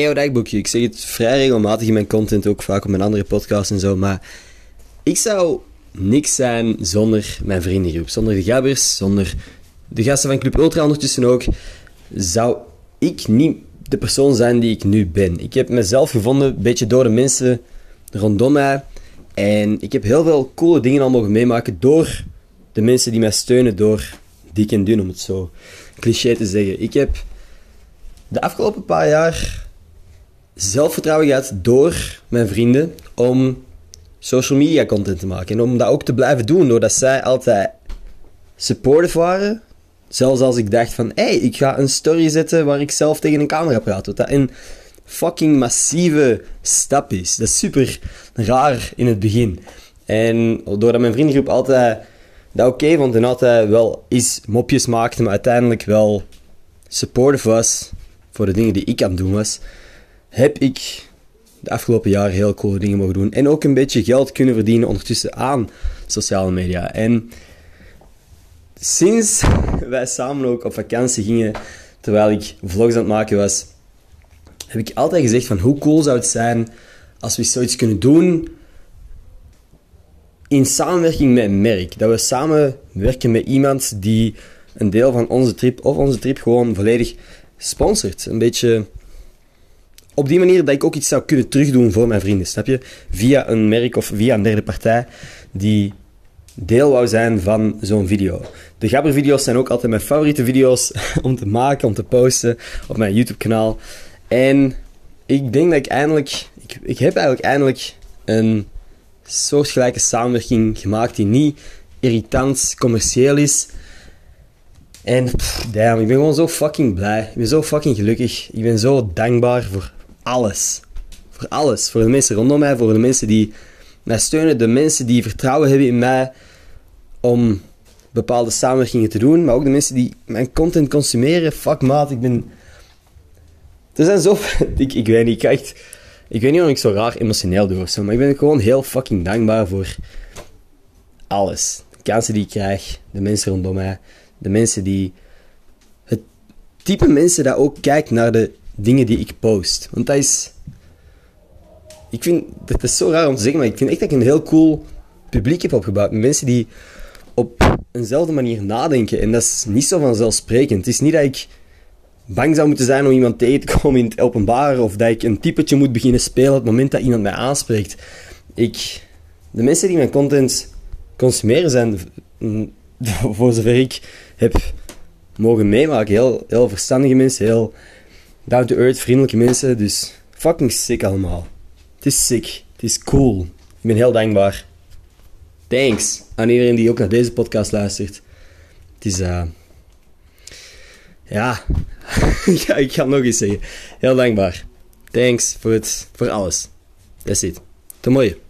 jouw dagboekje. Ik zeg het vrij regelmatig in mijn content, ook vaak op mijn andere podcasts en zo. Maar ik zou niks zijn zonder mijn vriendengroep. Zonder de gabbers, zonder de gasten van Club Ultra ondertussen ook. Zou ik niet de persoon zijn die ik nu ben. Ik heb mezelf gevonden, een beetje door de mensen rondom mij. En ik heb heel veel coole dingen al mogen meemaken door de mensen die mij steunen, door dik en dun, om het zo cliché te zeggen. Ik heb de afgelopen paar jaar zelfvertrouwen gehad door mijn vrienden om social media content te maken. En om dat ook te blijven doen, doordat zij altijd supportive waren. Zelfs als ik dacht van, hé, hey, ik ga een story zetten waar ik zelf tegen een camera praat. Wat dat een fucking massieve stap is. Dat is super raar in het begin. En doordat mijn vriendengroep altijd dat oké vond en altijd wel eens mopjes maakte, maar uiteindelijk wel supportive was voor de dingen die ik aan het doen was, heb ik de afgelopen jaren heel coole dingen mogen doen. En ook een beetje geld kunnen verdienen ondertussen aan sociale media. En sinds wij samen ook op vakantie gingen, terwijl ik vlogs aan het maken was, heb ik altijd gezegd van hoe cool zou het zijn als we zoiets kunnen doen in samenwerking met een merk. Dat we samen werken met iemand die een deel van onze trip of onze trip gewoon volledig sponsort. Een beetje op die manier dat ik ook iets zou kunnen terugdoen voor mijn vrienden, snap je? Via een merk of via een derde partij die deel wou zijn van zo'n video. De Gabber-video's zijn ook altijd mijn favoriete video's om te maken, om te posten op mijn YouTube-kanaal. En ik denk dat ik eindelijk... Ik, ik heb eigenlijk eindelijk een soortgelijke samenwerking gemaakt die niet irritant, commercieel is. En damn, ik ben gewoon zo fucking blij. Ik ben zo fucking gelukkig. Ik ben zo dankbaar voor alles. Voor alles. Voor de mensen rondom mij, voor de mensen die mij steunen, de mensen die vertrouwen hebben in mij om bepaalde samenwerkingen te doen, maar ook de mensen die mijn content consumeren. Fuck maat, ik ben... Er zijn zo... ik, ik weet niet, echt... Ik weet niet waarom ik zo raar emotioneel doe of zo, maar ik ben gewoon heel fucking dankbaar voor alles. De kansen die ik krijg, de mensen rondom mij, de mensen die... Het type mensen dat ook kijkt naar de dingen die ik post. Want dat is... Ik vind... Dat is zo raar om te zeggen, maar ik vind echt dat ik een heel cool publiek heb opgebouwd. Mensen die op eenzelfde manier nadenken. En dat is niet zo vanzelfsprekend. Het is niet dat ik bang zou moeten zijn om iemand tegen te komen in het openbaar. Of dat ik een typetje moet beginnen spelen op het moment dat iemand mij aanspreekt. Ik... De mensen die mijn content consumeren zijn, voor zover ik heb mogen meemaken, heel, heel verstandige mensen, heel down-to-earth, vriendelijke mensen. Dus fucking sick allemaal. Het is sick. Het is cool. Ik ben heel dankbaar. Thanks aan iedereen die ook naar deze podcast luistert. Het is... Ja. ja, ik ga het nog eens zeggen. Heel dankbaar. Thanks voor, het, voor alles. That's it. Tot mooie.